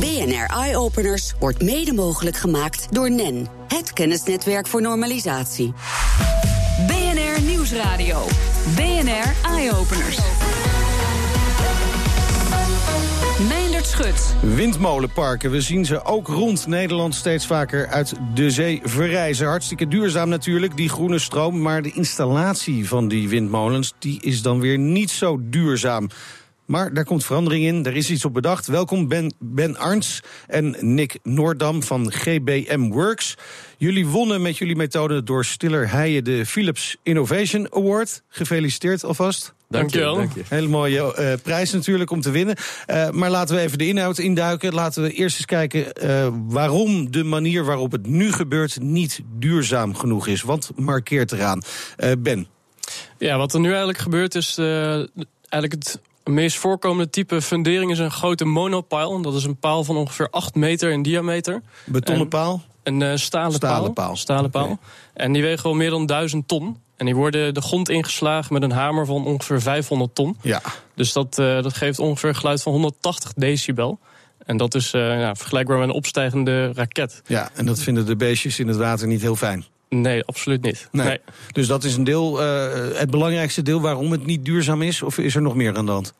BNR Eye Openers wordt mede mogelijk gemaakt door NEN, het kennisnetwerk voor normalisatie. BNR Nieuwsradio. BNR Eye Openers. Meindert Schut. Windmolenparken, we zien ze ook rond Nederland steeds vaker uit de zee verrijzen. Hartstikke duurzaam natuurlijk, die groene stroom. Maar de installatie van die windmolens die is dan weer niet zo duurzaam. Maar daar komt verandering in, daar is iets op bedacht. Welkom Ben, ben Arns en Nick Noordam van GBM Works. Jullie wonnen met jullie methode door Stiller Heijen de Philips Innovation Award. Gefeliciteerd alvast. Dank je wel. Hele mooie uh, prijs natuurlijk om te winnen. Uh, maar laten we even de inhoud induiken. Laten we eerst eens kijken uh, waarom de manier waarop het nu gebeurt niet duurzaam genoeg is. Wat markeert eraan? ben. Ja, wat er nu eigenlijk gebeurt is eigenlijk het meest voorkomende type fundering is een grote monopile. Dat is een paal van ongeveer 8 meter in diameter. Betonnen paal? Een uh, stalen, stalen paal. Stalen paal. En die wegen wel meer dan 1000 ton. En die worden de grond ingeslagen met een hamer van ongeveer 500 ton. Ja. Dus dat, uh, dat geeft ongeveer een geluid van 180 decibel. En dat is uh, ja, vergelijkbaar met een opstijgende raket. Ja, en dat vinden de beestjes in het water niet heel fijn. Nee, absoluut niet. Nee. Dus dat is een deel, uh, het belangrijkste deel waarom het niet duurzaam is? Of is er nog meer aan de hand?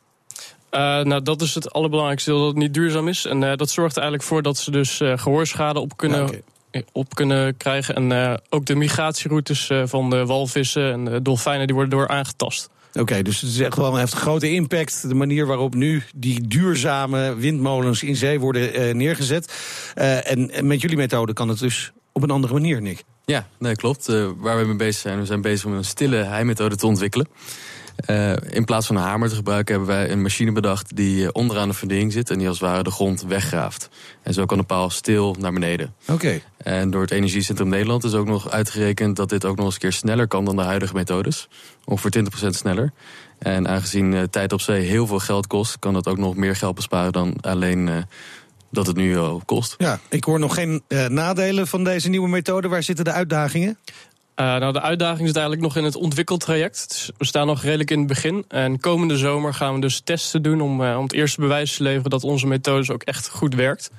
Uh, nou, dat is het allerbelangrijkste deel dat het niet duurzaam is. En uh, dat zorgt er eigenlijk voor dat ze dus gehoorschade op kunnen, okay. op kunnen krijgen. En ook de migratieroutes van de walvissen en de dolfijnen die worden door aangetast. Oké, okay, dus het is echt wel, heeft een grote impact. De manier waarop nu die duurzame windmolens in zee worden neergezet. en, en met jullie methode kan het dus op een andere manier, Nick. Ja, nee, klopt. Uh, waar we mee bezig zijn, we zijn bezig om een stille heimethode te ontwikkelen. Uh, in plaats van een hamer te gebruiken hebben wij een machine bedacht die uh, onderaan de fundering zit en die als het ware de grond weggraaft. En zo kan de paal stil naar beneden. Oké. Okay. En door het Energiecentrum Nederland is ook nog uitgerekend dat dit ook nog eens een keer sneller kan dan de huidige methodes. Ongeveer 20% sneller. En aangezien uh, tijd op zee heel veel geld kost, kan dat ook nog meer geld besparen dan alleen dat het nu al kost. Ja, ik hoor nog geen uh, nadelen van deze nieuwe methode. Waar zitten de uitdagingen? Uh, nou, de uitdaging zit eigenlijk nog in het ontwikkeltraject. Dus we staan nog redelijk in het begin. En komende zomer gaan we dus testen doen om, uh, om het eerste bewijs te leveren dat onze methode ook echt goed werkt.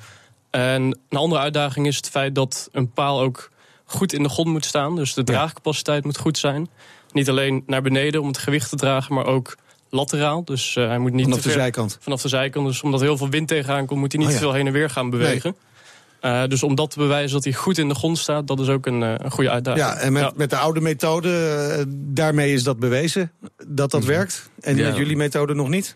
En een andere uitdaging is het feit dat een paal ook goed in de grond moet staan. Dus de draagcapaciteit moet goed zijn. Niet alleen naar beneden om het gewicht te dragen, maar ook lateraal. Dus uh, hij moet niet vanaf de zijkant. Vanaf de zijkant. Dus omdat heel veel wind tegenaan komt, moet hij niet oh, ja. veel heen en weer gaan bewegen. Nee. Uh, dus om dat te bewijzen dat hij goed in de grond staat, dat is ook een, uh, een goede uitdaging. Ja, en met, ja. met de oude methode, daarmee is dat bewezen dat dat mm -hmm. werkt. En ja. met jullie methode nog niet?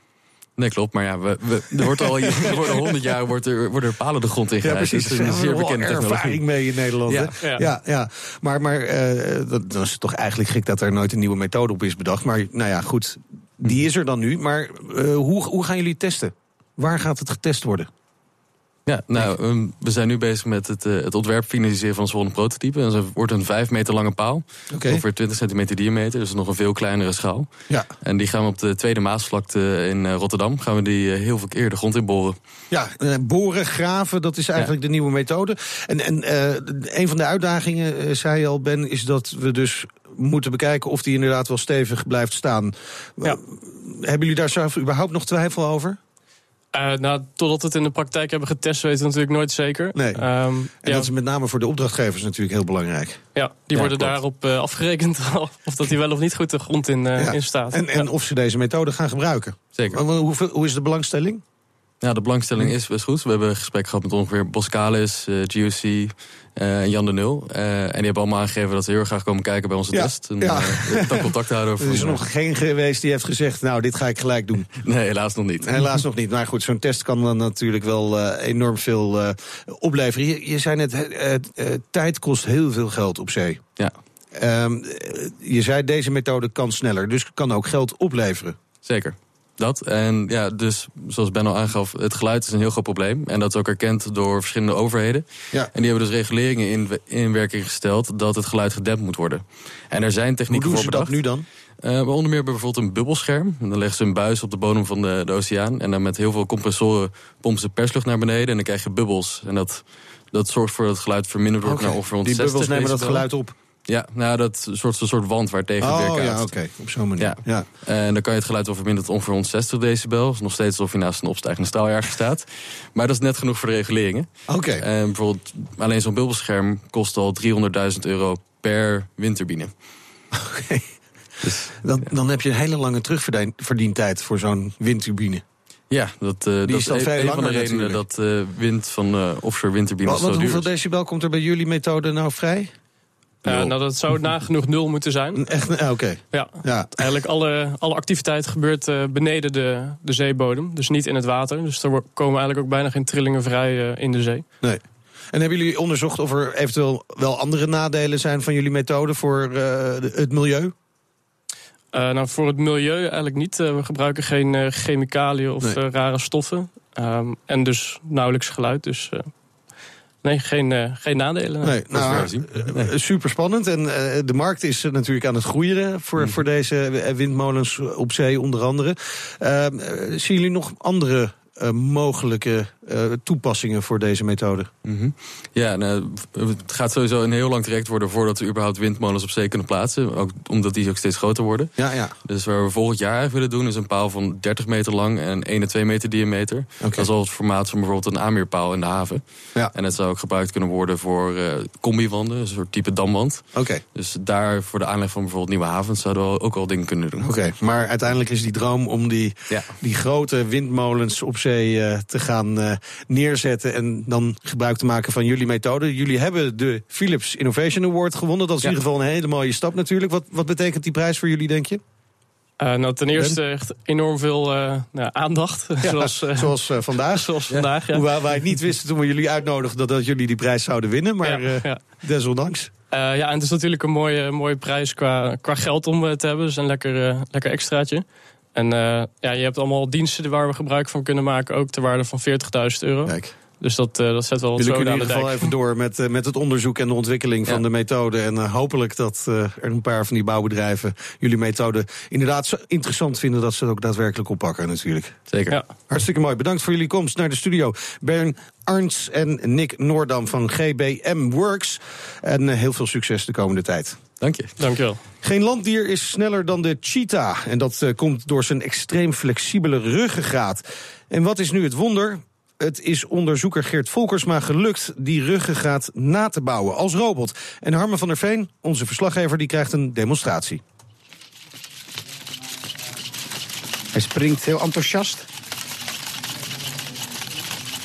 Nee, klopt. Maar ja, we, we, er wordt al er worden honderd jaar wordt er, worden er palen de grond in gehaald. Ja, precies. Dus er is een zeer bekende ervaring mee in Nederland. Ja, ja. ja, ja. Maar, maar uh, dat, dat is toch eigenlijk gek dat er nooit een nieuwe methode op is bedacht. Maar nou ja, goed, die is er dan nu. Maar uh, hoe, hoe gaan jullie testen? Waar gaat het getest worden? Ja, nou, um, we zijn nu bezig met het, uh, het ontwerp finaliseren van ons volgende prototype. En dat wordt een 5 meter lange paal. Okay. Ongeveer 20 centimeter diameter, dus nog een veel kleinere schaal. Ja. En die gaan we op de Tweede Maasvlakte in uh, Rotterdam... gaan we die uh, heel veel keer de grond in boren. Ja, boren, graven, dat is eigenlijk ja. de nieuwe methode. En, en een van de uitdagingen, zei je al, Ben, is dat we dus moeten bekijken of die inderdaad wel stevig blijft staan. Ja. Hebben jullie daar zelf überhaupt nog twijfel over? Uh, nou, totdat we het in de praktijk hebben getest, weten we natuurlijk nooit zeker. Nee. Um, en ja. dat is met name voor de opdrachtgevers natuurlijk heel belangrijk. Ja, die ja, worden klopt. daarop uh, afgerekend of dat die wel of niet goed de grond in, uh, ja. in staat. En, en of ze deze methode gaan gebruiken. Zeker. Hoe, hoe is de belangstelling? Ja, de belangstelling is best goed. We hebben een gesprek gehad met ongeveer Boskalis, uh, GOC uh, en Jan de Nul. Uh, en die hebben allemaal aangegeven dat ze heel graag komen kijken bij onze ja. test. En ja. dan contact houden. Er is er nog geen geweest die heeft gezegd, nou, dit ga ik gelijk doen. Nee, helaas nog niet. Helaas nog niet. Maar goed, zo'n test kan dan natuurlijk wel enorm veel opleveren. Je, je zei net, tijd kost heel veel geld op zee. Ja. Um, je zei, deze methode kan sneller, dus kan ook geld opleveren. Zeker. Dat. En ja, dus zoals Ben al aangaf, het geluid is een heel groot probleem. En dat is ook erkend door verschillende overheden. Ja. En die hebben dus reguleringen in, in werking gesteld dat het geluid gedempt moet worden. En er zijn technieken Hoe doen voor ze bedacht. dat nu dan? Uh, onder meer bijvoorbeeld een bubbelscherm. En dan leggen ze een buis op de bodem van de, de oceaan. En dan met heel veel compressoren pompen ze perslucht naar beneden. En dan krijg je bubbels. En dat, dat zorgt voor dat het geluid verminderd wordt okay. naar ongeveer Die bubbels nemen dat geluid op? Ja, nou, dat soort, soort wand waar tegen weer Oh ja, oké. Op zo'n manier. Ja. Ja. En dan kan je het geluid wel verminderen tot ongeveer 160 decibel. Dus nog steeds alsof je naast een opstijgende straaljager staat. Maar dat is net genoeg voor de reguleringen. Oké. En bijvoorbeeld alleen zo'n bulbescherm kost al 300.000 euro per windturbine. Dan, dan heb je een hele lange terugverdientijd voor zo'n windturbine. Ja, dat, eh, dat is dan een, veel een van de langer redenen natuurlijk. dat eh, wind van eh, offshore windturbines Wat, zo wat, duur hoeveel decibel komt er bij jullie methode nou vrij? Nul. nou, dat zou nagenoeg nul moeten zijn. Echt, oké. Ja. Ja. Eigenlijk alle, alle activiteit gebeurt eh, beneden de, de zeebodem. Dus niet in het water. Dus er komen eigenlijk ook bijna geen trillingen vrij eh, in de zee. Nee. En hebben jullie onderzocht of er eventueel wel andere nadelen zijn van jullie methode voor eh, het milieu? Nou, voor het milieu eigenlijk niet. We gebruiken geen chemicaliën of Nee. rare stoffen. Ehm, en dus nauwelijks geluid. Dus nee, geen, eh, geen nadelen. Nee, nou, waar zien. super spannend. En eh, de markt is eh, natuurlijk aan het groeien voor, Mhm. voor deze eh, windmolens op zee onder andere. Ehm, eh, zien jullie nog andere eh, mogelijke eh, toepassingen voor deze methode? Mhm. Ja, nou, het gaat sowieso een heel lang traject worden voordat we überhaupt windmolens op zee kunnen plaatsen. Ook omdat die ook steeds groter worden. Ja, ja. Dus waar we volgend jaar willen doen is een paal van 30 meter lang en 1 en 2 meter diameter. Dat is al het formaat van bijvoorbeeld een aanmeerpaal in de haven. Ja. En het zou ook gebruikt kunnen worden voor eh combiwanden, een soort type damwand. Oké. Dus daar voor de aanleg van bijvoorbeeld nieuwe havens zouden we ook al dingen kunnen doen. Oké, maar uiteindelijk is die droom om die, Ja. die grote windmolens op zee eh, te gaan neerzetten en dan gebruik te maken van jullie methode. Jullie hebben de Philips Innovation Award gewonnen. Dat is Ja. in ieder geval een hele mooie stap natuurlijk. Wat, wat betekent die prijs voor jullie, denk je? Eh, nou, ten eerste echt enorm veel eh, nou, aandacht. zoals eh, Zoals eh, vandaag. zoals vandaag. Ja. Hoewel wij niet wisten toen we jullie uitnodigden dat, dat jullie die prijs zouden winnen. Maar eh, desondanks. Eh, ja, en het is natuurlijk een mooie, mooie prijs qua, qua geld om eh, te hebben. Dus een lekker, eh, lekker extraatje. En eh, ja, je hebt allemaal diensten waar we gebruik van kunnen maken. Ook ter waarde van 40.000 euro. Kijk, Dus dat, eh, dat zet wel wat zo aan in de ieder geval dijk. even door met, eh, met het onderzoek en de ontwikkeling van de methode. En hopelijk dat eh, er een paar van die bouwbedrijven jullie methode inderdaad zo interessant vinden dat ze het ook daadwerkelijk oppakken natuurlijk. Zeker. Ja. Hartstikke mooi. Bedankt voor jullie komst naar de studio. Bern Arns en Nick Noordam van GBM Works. En eh, heel veel succes de komende tijd. Dank je. Dankjewel. Geen landdier is sneller dan de cheetah. En dat eh, komt door zijn extreem flexibele ruggengraat. En wat is nu het wonder? Het is onderzoeker Geert Volkersma gelukt die ruggengraat na te bouwen als robot. En Harmen van der Veen, onze verslaggever, die krijgt een demonstratie. Hij springt heel enthousiast.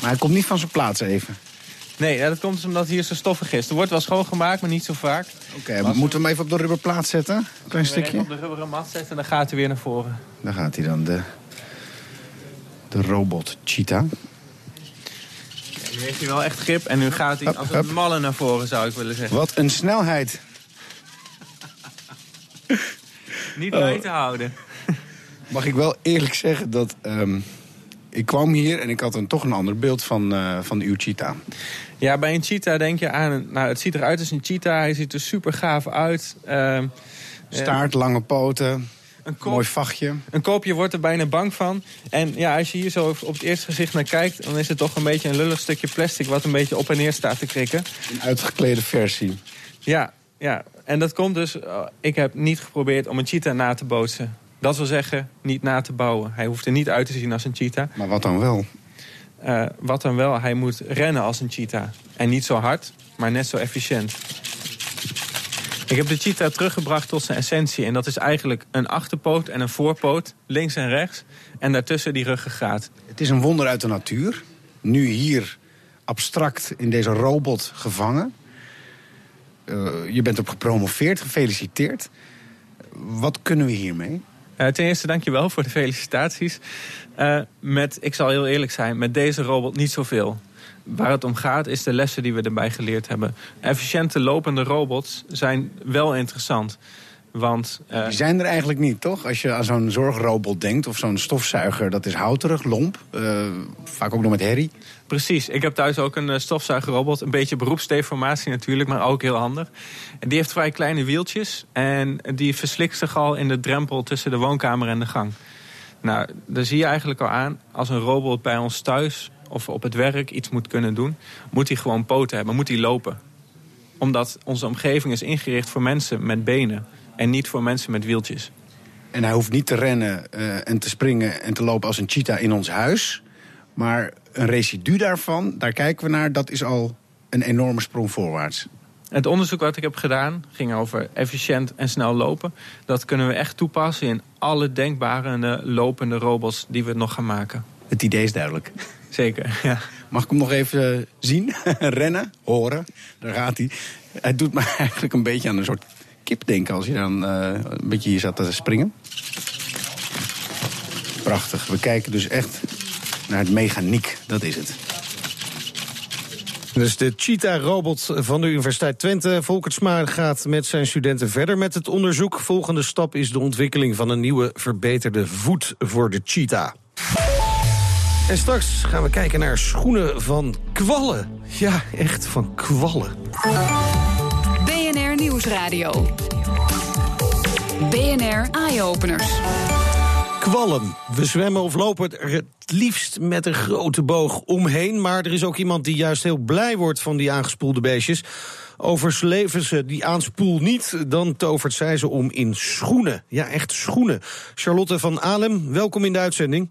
Maar hij komt niet van zijn plaats even. Nee, dat komt omdat hier zo stoffig is. Er wordt wel schoongemaakt, maar niet zo vaak. Oké, moeten we hem even op de rubberplaat zetten? Een klein stukje. op de rubberen mat zetten en dan gaat hij weer naar voren. Daar gaat hij dan, de, de robot cheetah. Ja, nu heeft hij wel echt grip en nu gaat hij als een malle naar voren, zou ik willen zeggen. Wat een snelheid. Niet bij te houden. Mag ik wel eerlijk zeggen dat... ehm, ik kwam hier en ik had een, toch een ander beeld van, eh, van uw cheetah. Ja, bij een cheetah denk je aan... een- Nou, het ziet eruit als een cheetah. Hij ziet er super gaaf uit. Ehm, Staart, lange poten, een mooi vachtje. Een koopje wordt er bijna bang van. En ja, als je hier zo op het eerste gezicht naar kijkt... dan is het toch een beetje een lullig stukje plastic... wat een beetje op en neer staat te krikken. Een uitgeklede versie. Ja, ja. En dat komt dus... eh, ik heb niet geprobeerd om een cheetah na te bootsen. Dat wil zeggen, niet na te bouwen. Hij hoeft er niet uit te zien als een cheetah. Maar wat dan wel? Eh, wat dan wel, hij moet rennen als een cheetah. En niet zo hard, maar net zo efficiënt. Ik heb de cheetah teruggebracht tot zijn essentie. En dat is eigenlijk een achterpoot en een voorpoot, links en rechts. En daartussen die ruggengraat. Het is een wonder uit de natuur. Nu hier abstract in deze robot gevangen. Eh, je bent op gepromoveerd, gefeliciteerd. Wat kunnen we hiermee? Eh, ten eerste dankjewel voor de felicitaties. Eh, met, ik zal heel eerlijk zijn, met deze robot niet zoveel. Waar het om gaat is de lessen die we erbij geleerd hebben. Efficiënte lopende robots zijn wel interessant. Want eh, Die zijn er eigenlijk niet, toch? Als je aan zo'n zorgrobot denkt of zo'n stofzuiger, dat is houterig, lomp. eh, vaak ook nog met herrie. Precies. Ik heb thuis ook een eh, stofzuigerrobot. Een beetje beroepsdeformatie natuurlijk, maar ook heel handig. En die heeft vrij kleine wieltjes. En die verslikt zich al in de drempel tussen de woonkamer en de gang. Nou, daar zie je eigenlijk al aan. Als een robot bij ons thuis of op het werk iets moet kunnen doen... moet hij gewoon poten hebben, moet hij lopen. Omdat onze omgeving is ingericht voor mensen met benen. En niet voor mensen met wieltjes. En hij hoeft niet te rennen eh, en te springen en te lopen als een cheetah in ons huis. Maar een residu daarvan, daar kijken we naar, dat is al een enorme sprong voorwaarts. Het onderzoek wat ik heb gedaan ging over efficiënt en snel lopen. Dat kunnen we echt toepassen in alle denkbare lopende robots die we nog gaan maken. Het idee is duidelijk. Zeker, ja. Mag ik hem nog even zien? Rennen, horen. Daar gaat hij. Hij doet me eigenlijk een beetje aan een soort denken als je dan uh, een beetje hier zat te springen. Prachtig. We kijken dus echt naar het mechaniek. Dat is het. Dus de Cheetah-robot van de Universiteit Twente. Volkertsma gaat met zijn studenten verder met het onderzoek. Volgende stap is de ontwikkeling van een nieuwe verbeterde voet voor de Cheetah. En straks gaan we kijken naar schoenen van kwallen. Ja, echt van kwallen. BNR Nieuwsradio. BNR Eye-Openers. Kwallen. We zwemmen of lopen er het liefst met een grote boog omheen. Maar er is ook iemand die juist heel blij wordt van die aangespoelde beestjes. Overleven ze die aanspoel niet, dan tovert zij ze om in schoenen. Ja, echt schoenen. Charlotte van Alem, welkom in de uitzending.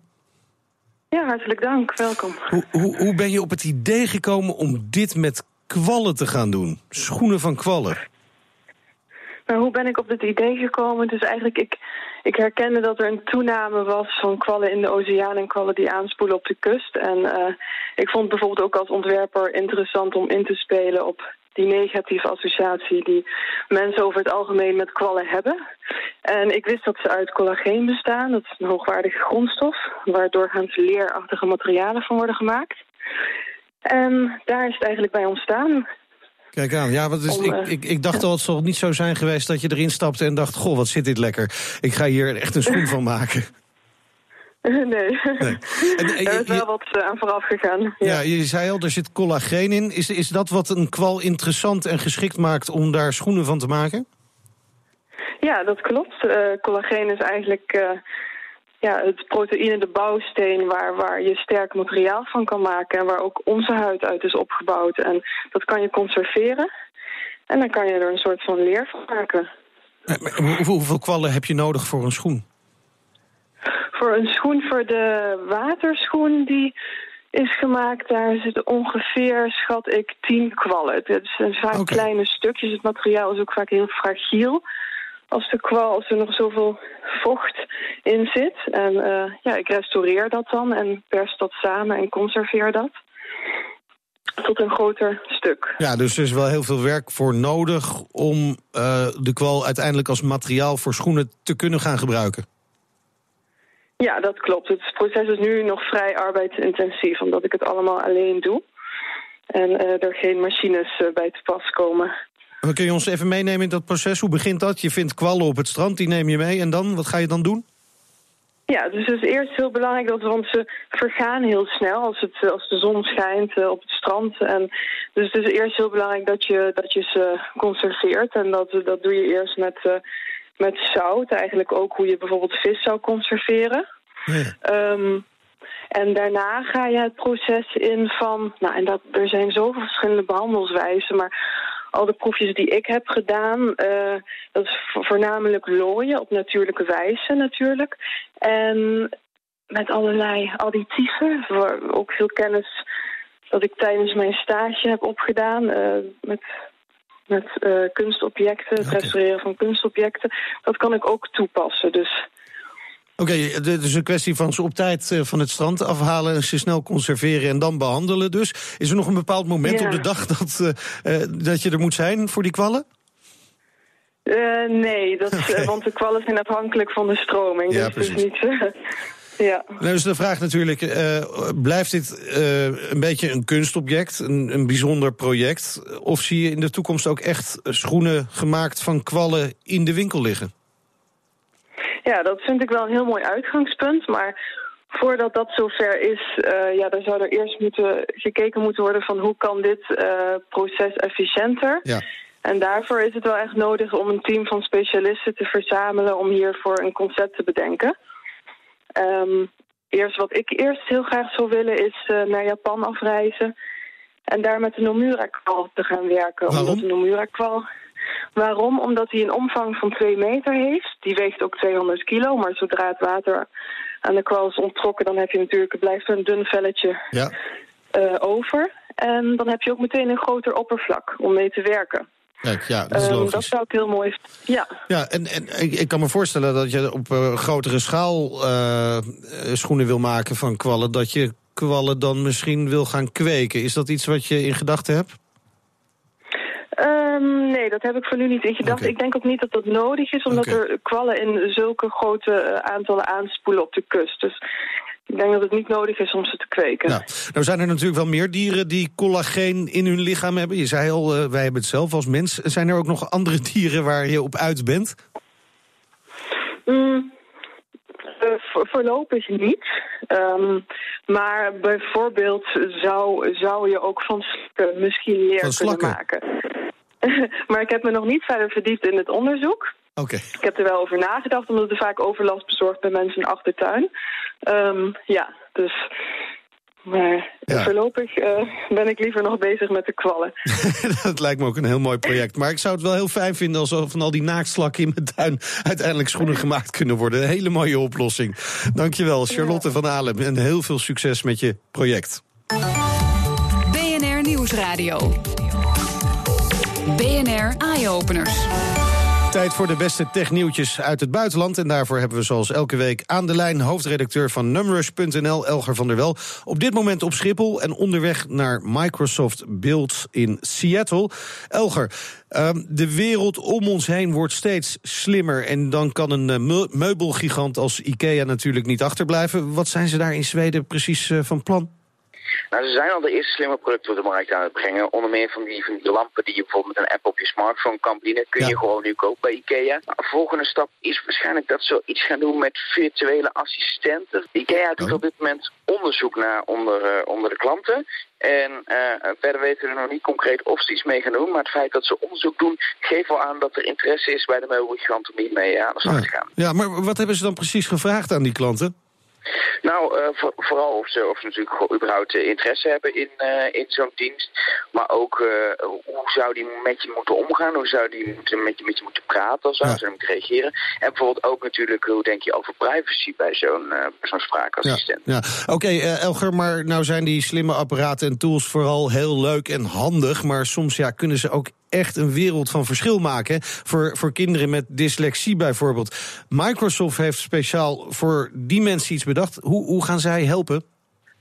Ja, hartelijk dank. Welkom. Hoe, hoe, hoe ben je op het idee gekomen om dit met kwallen te gaan doen? Schoenen van kwallen. Nou, hoe ben ik op dit idee gekomen? Dus eigenlijk, ik, ik herkende dat er een toename was van kwallen in de oceaan en kwallen die aanspoelen op de kust. En uh, ik vond bijvoorbeeld ook als ontwerper interessant om in te spelen op die negatieve associatie die mensen over het algemeen met kwallen hebben. En ik wist dat ze uit collageen bestaan. Dat is een hoogwaardige grondstof, waar doorgaans leerachtige materialen van worden gemaakt. En daar is het eigenlijk bij ontstaan. Kijk aan, ja, wat is, ik, eh, ik, ik dacht al, het zal niet zo zijn geweest dat je erin stapte en dacht: Goh, wat zit dit lekker. Ik ga hier echt een schoen van maken. Nee. Nee. En, eh, er je- is wel wat eh, aan vooraf gegaan. Ja, je zei al, er zit collageen in. Is, is dat wat een kwal interessant en geschikt maakt om daar schoenen van te maken? Ja, dat klopt. Eh, collageen is eigenlijk eh, ja, het proteïne, de bouwsteen waar, waar je sterk materiaal van kan maken en waar ook onze huid uit is opgebouwd. En dat kan je conserveren en dan kan je er een soort van leer van maken. Eh, maar Hoeveel kwallen heb je nodig voor een schoen? Voor een schoen, voor de waterschoen die is gemaakt, daar zitten ongeveer, schat ik, tien kwallen. Het zijn vaak kleine stukjes. Het materiaal is ook vaak heel fragiel. Als de kwal, als er nog zoveel vocht in zit. En eh, ja, ik restaureer dat dan en pers dat samen en conserveer dat. Tot een groter stuk. Ja, dus er is wel heel veel werk voor nodig om eh, de kwal uiteindelijk als materiaal voor schoenen te kunnen gaan gebruiken. Ja, dat klopt. Het proces is nu nog vrij arbeidsintensief, omdat ik het allemaal alleen doe. En eh, er geen machines bij te pas komen. Maar kun je ons even meenemen in dat proces? Hoe begint dat? Je vindt kwallen op het strand, die neem je mee. En dan? Wat ga je dan doen? Ja, dus het is eerst heel belangrijk dat, want ze vergaan heel snel als, het, als de zon schijnt eh, op het strand. En dus het is eerst heel belangrijk dat je, dat je ze conserveert. En dat, dat doe je eerst met, eh, met zout, eigenlijk ook hoe je bijvoorbeeld vis zou conserveren. Ja. Ehm, en daarna ga je het proces in van, nou en dat, er zijn zoveel verschillende behandelswijzen, maar al de proefjes die ik heb gedaan, eh, dat is vo- voornamelijk looien op natuurlijke wijze natuurlijk. En met allerlei additieven, waar ook veel kennis dat ik tijdens mijn stage heb opgedaan eh, met, met eh, kunstobjecten, het restaureren van kunstobjecten. Dat kan ik ook toepassen. Dus Oké, het is een kwestie van ze op tijd eh, van het strand afhalen... ze snel conserveren en dan behandelen dus. Is er nog een bepaald moment Ja. op de dag dat, eh, eh, dat je er moet zijn voor die kwallen? Nee, dat, want de kwallen zijn afhankelijk van de stroming. Ja, dus is precies. niet. eh, ja. Nou, dus de vraag natuurlijk, blijft dit een beetje een kunstobject, een, een bijzonder project? Of zie je in de toekomst ook echt schoenen gemaakt van kwallen in de winkel liggen? Ja, dat vind ik wel een heel mooi uitgangspunt. Maar voordat dat zover is, eh ja, dan zou er eerst moeten, gekeken moeten worden van hoe kan dit eh, proces efficiënter. Ja. En daarvoor is het wel echt nodig om een team van specialisten te verzamelen om hiervoor een concept te bedenken. Ehm, eerst wat ik eerst heel graag zou willen is eh, naar Japan afreizen. En daar met de Nomura-kwal te gaan werken. Waarom? Omdat de Nomura-kwal... Waarom? Omdat hij een omvang van 2 meter heeft. Die weegt ook 200 kilo, maar zodra het water aan de kwal is onttrokken... dan heb je natuurlijk, het blijft een dun velletje Ja. eh, over. En dan heb je ook meteen een groter oppervlak om mee te werken. Kijk, ja, dat is Ehm, logisch. dat zou ik heel mooi... Ja, Ja, en, en ik, ik kan me voorstellen dat je op eh, grotere schaal eh, schoenen wil maken van kwallen. Dat je kwallen dan misschien wil gaan kweken. Is dat iets wat je in gedachten hebt? Ehm, nee, dat heb ik voor nu niet in gedachten. Oké. Ik denk ook niet dat dat nodig is, omdat er kwallen in zulke grote eh, aantallen aanspoelen op de kust. Dus ik denk dat het niet nodig is om ze te kweken. Nou, nou zijn er natuurlijk wel meer dieren die collageen in hun lichaam hebben. Je zei al, eh, wij hebben het zelf als mens. Zijn er ook nog andere dieren waar je op uit bent? Mm, eh, voor- voorlopig niet. Ehm, maar bijvoorbeeld zou, zou je ook van slakken misschien leer kunnen maken. maar ik heb me nog niet verder verdiept in het onderzoek. Oké. Ik heb er wel over nagedacht, omdat er vaak overlast bezorgd bij mensen in de achtertuin. Ehm, ja, dus... Maar Ja. voorlopig eh, ben ik liever nog bezig met de kwallen. dat lijkt me ook een heel mooi project. Maar ik zou het wel heel fijn vinden als van al die naaktslakken in mijn tuin uiteindelijk schoenen gemaakt kunnen worden. Een hele mooie oplossing. Dankjewel, Charlotte van Alem. En heel veel succes met je project. BNR Nieuwsradio. BNR Eye Openers. Tijd voor de beste technieuwtjes uit het buitenland. En daarvoor hebben we zoals elke week aan de lijn hoofdredacteur van Numrush.nl, Elger van der Wel. Op dit moment op Schiphol en onderweg naar Microsoft Build in Seattle. Elger, ehm, de wereld om ons heen wordt steeds slimmer. En dan kan een eh, meu- meubelgigant als IKEA natuurlijk niet achterblijven. Wat zijn ze daar in Zweden precies eh, van plan? Nou, ze zijn al de eerste slimme producten op de markt aan het brengen. Onder meer van die, van die lampen die je bijvoorbeeld met een app op je smartphone kan bedienen. Kun Ja. je gewoon nu kopen bij IKEA. Nou, een volgende stap is waarschijnlijk dat ze iets gaan doen met virtuele assistenten. IKEA doet Oh. op dit moment onderzoek naar onder, eh, onder de klanten. En eh, verder weten we nog niet concreet of ze iets mee gaan doen. Maar het feit dat ze onderzoek doen, geeft wel aan dat er interesse is bij de meubelgigant om hiermee aan de slag te gaan. Ja, maar wat hebben ze dan precies gevraagd aan die klanten? Nou, eh, voor- vooral of ze, of ze natuurlijk überhaupt eh, interesse hebben in, eh, in zo'n dienst. Maar ook hoe zou die met je moeten omgaan? Hoe zou die moeten, met, je, met je moeten praten? Ja. Hoe zou die moeten reageren? En bijvoorbeeld ook natuurlijk, hoe denk je over privacy bij zo'n zo'n spraakassistent? Ja, oké, eh, Elger, maar nou zijn die slimme apparaten en tools vooral heel leuk en handig. Maar soms ja, kunnen ze ook echt een wereld van verschil maken. Voor, voor kinderen met dyslexie bijvoorbeeld. Microsoft heeft speciaal voor die mensen iets bedacht. Hoe, hoe gaan zij helpen?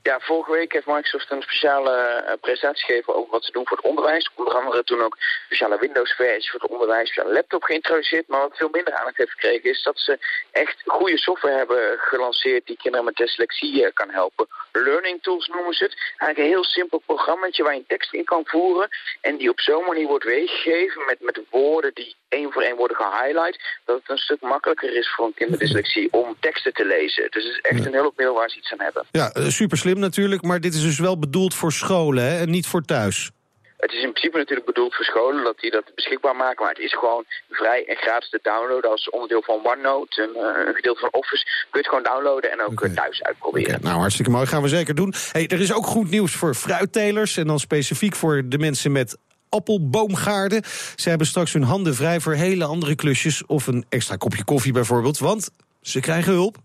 Ja, vorige week heeft Microsoft een speciale eh, presentatie gegeven over wat ze doen voor het onderwijs. Onder andere toen ook speciale Windows-versies voor het onderwijs, speciale laptop geïntroduceerd. Maar wat veel minder aandacht heeft gekregen is dat ze echt goede software hebben gelanceerd die kinderen met dyslexie eh, kan helpen. Learning tools noemen ze het. Eigenlijk een heel simpel programmaatje waar je een tekst in kan voeren en die op zo'n manier wordt weergegeven met, met woorden die één voor één worden gehighlight, dat het een stuk makkelijker is voor een kind met dyslexie om teksten te lezen. Dus het is echt een hulpmiddel waar ze iets aan hebben. Ja, super slim natuurlijk, maar dit is dus wel bedoeld voor scholen hè, en niet voor thuis. Het is in principe natuurlijk bedoeld voor scholen dat die dat beschikbaar maken. Maar het is gewoon vrij en gratis te downloaden als onderdeel van OneNote. Een, eh, een gedeelte van Office. Kun je het gewoon downloaden en ook eh, thuis uitproberen. Nou, hartstikke mooi. Gaan we zeker doen. Hey, er is ook goed nieuws voor fruittelers. En dan specifiek voor de mensen met appelboomgaarden. Ze hebben straks hun handen vrij voor hele andere klusjes. Of een extra kopje koffie bijvoorbeeld. Want ze krijgen hulp.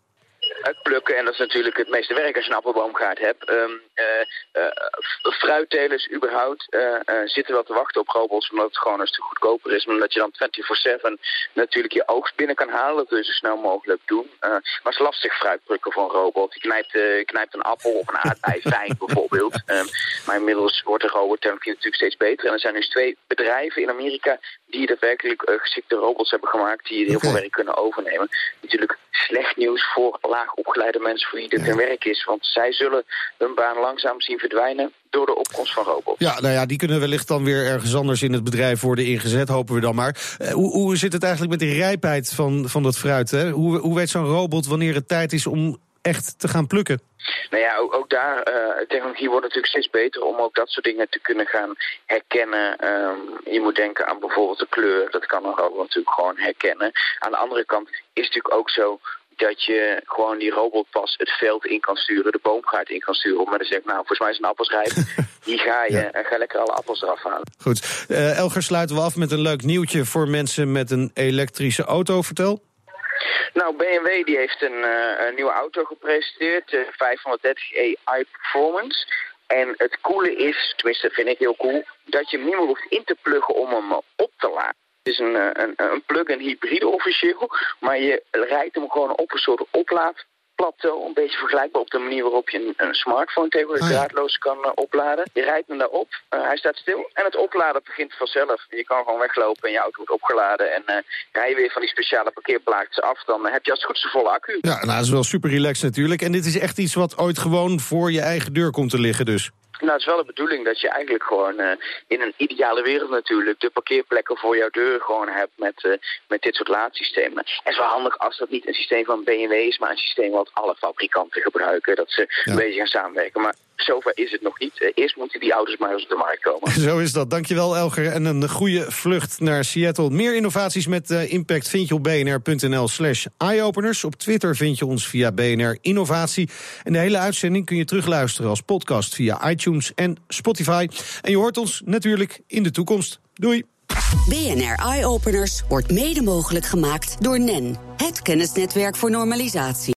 Plukken, en dat is natuurlijk het meeste werk als je een appelboomgaard hebt. Ehm, eh, eh, fruittelers überhaupt eh, zitten wel te wachten op robots, omdat het gewoon een stuk goedkoper is. Maar omdat je dan 24-7 natuurlijk je oogst binnen kan halen. Dat wil je zo snel mogelijk doen. Maar het is lastig fruit plukken voor een robot. Je knijpt, knijpt een appel of een aardbei fijn bijvoorbeeld. Ehm, maar inmiddels wordt de robottechnologie natuurlijk steeds beter. En er zijn dus twee bedrijven in Amerika die daadwerkelijk eh, geschikte robots hebben gemaakt die heel veel werk kunnen overnemen. Natuurlijk slecht nieuws voor laag opgeleide mensen voor wie dit hun werk is. Want zij zullen hun baan langzaam zien verdwijnen door de opkomst van robots. Ja, nou ja, die kunnen wellicht dan weer ergens anders in het bedrijf worden ingezet. Hopen we dan maar. Eh, hoe, hoe zit het eigenlijk met de rijpheid van, van dat fruit? Hè? Hoe, hoe weet zo'n robot wanneer het tijd is om echt te gaan plukken? Nou ja, ook, ook daar, eh technologie wordt natuurlijk steeds beter om ook dat soort dingen te kunnen gaan herkennen. Ehm, je moet denken aan bijvoorbeeld de kleur, dat kan een robot natuurlijk gewoon herkennen. Aan de andere kant is het natuurlijk ook zo dat je gewoon die robotpas het veld in kan sturen, de boomgaard in kan sturen. Maar dan zeg ik, nou, volgens mij zijn appels rijp. Die ga je en ga lekker alle appels eraf halen. Goed. Uh, Elger, sluiten we af met een leuk nieuwtje voor mensen met een elektrische auto. Vertel. Nou, BMW die heeft een, uh, een nieuwe auto gepresenteerd, de 530e i-Performance. En het coole is, tenminste vind ik heel cool, dat je hem niet meer hoeft in te pluggen om hem op te laden. Het is een, een, een plug-in hybride officieel, maar je rijdt hem gewoon op een soort oplaad plateau. Een beetje vergelijkbaar op de manier waarop je een, een smartphone tegenwoordig ah, draadloos kan uh, opladen. Je rijdt hem daarop, uh, hij staat stil en het opladen begint vanzelf. Je kan gewoon weglopen en je auto wordt opgeladen. En uh, rij je weer van die speciale parkeerplaatsen af, dan heb je als het goed zijn volle accu. Ja, nou, dat is wel super relaxed natuurlijk. En dit is echt iets wat ooit gewoon voor je eigen deur komt te liggen dus. Nou, het is wel de bedoeling dat je eigenlijk gewoon uh, in een ideale wereld natuurlijk de parkeerplekken voor jouw deur gewoon hebt met, uh, met dit soort laadsystemen. En het is wel handig als dat niet een systeem van BMW is, maar een systeem wat alle fabrikanten gebruiken. Dat ze ja. een beetje gaan samenwerken. Maar zover is het nog niet. Uh, eerst moeten die auto's maar eens op de markt komen. Zo is dat. Dankjewel Elger. En een goede vlucht naar Seattle. Meer innovaties met impact vind je op bnr.nl slash eyeopeners. Op Twitter vind je ons via BNR Innovatie. En de hele uitzending kun je terugluisteren als podcast via iTunes en Spotify. En je hoort ons natuurlijk in de toekomst. Doei! BNR Eye Openers wordt mede mogelijk gemaakt door NEN, het kennisnetwerk voor normalisatie.